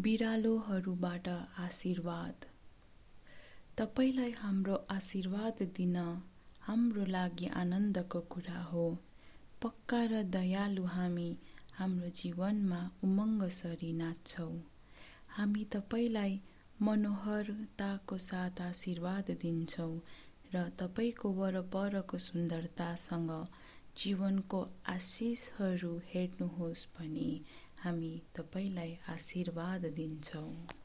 बिरालोहरूबाट आशीर्वाद। तपाईँलाई हाम्रो आशीर्वाद दिन हाम्रो लागि आनन्दको कुरा हो। पक्का र दयालु हामी हाम्रो जीवनमा उमङ्गसरी नाच्छौँ। हामी तपाईँलाई मनोहरताको साथ आशीर्वाद दिन्छौँ र तपाईँको वरपरको सुन्दरतासँग जीवनको आशिषहरू हेर्नुहोस् भनी हामी तपाईँलाई आशीर्वाद दिन्छौँ।